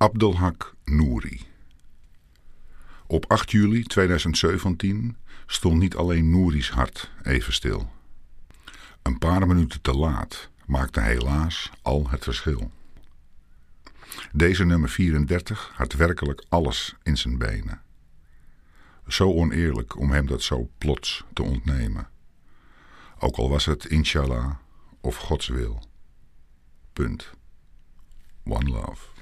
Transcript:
Abdelhak Nouri. Op 8 juli 2017 stond niet alleen Nouri's hart even stil. Een paar minuten te laat maakte helaas al het verschil. Deze nummer 34 had werkelijk alles in zijn benen. Zo oneerlijk om hem dat zo plots te ontnemen. Ook al was het inshallah of Gods wil. Punt. One love.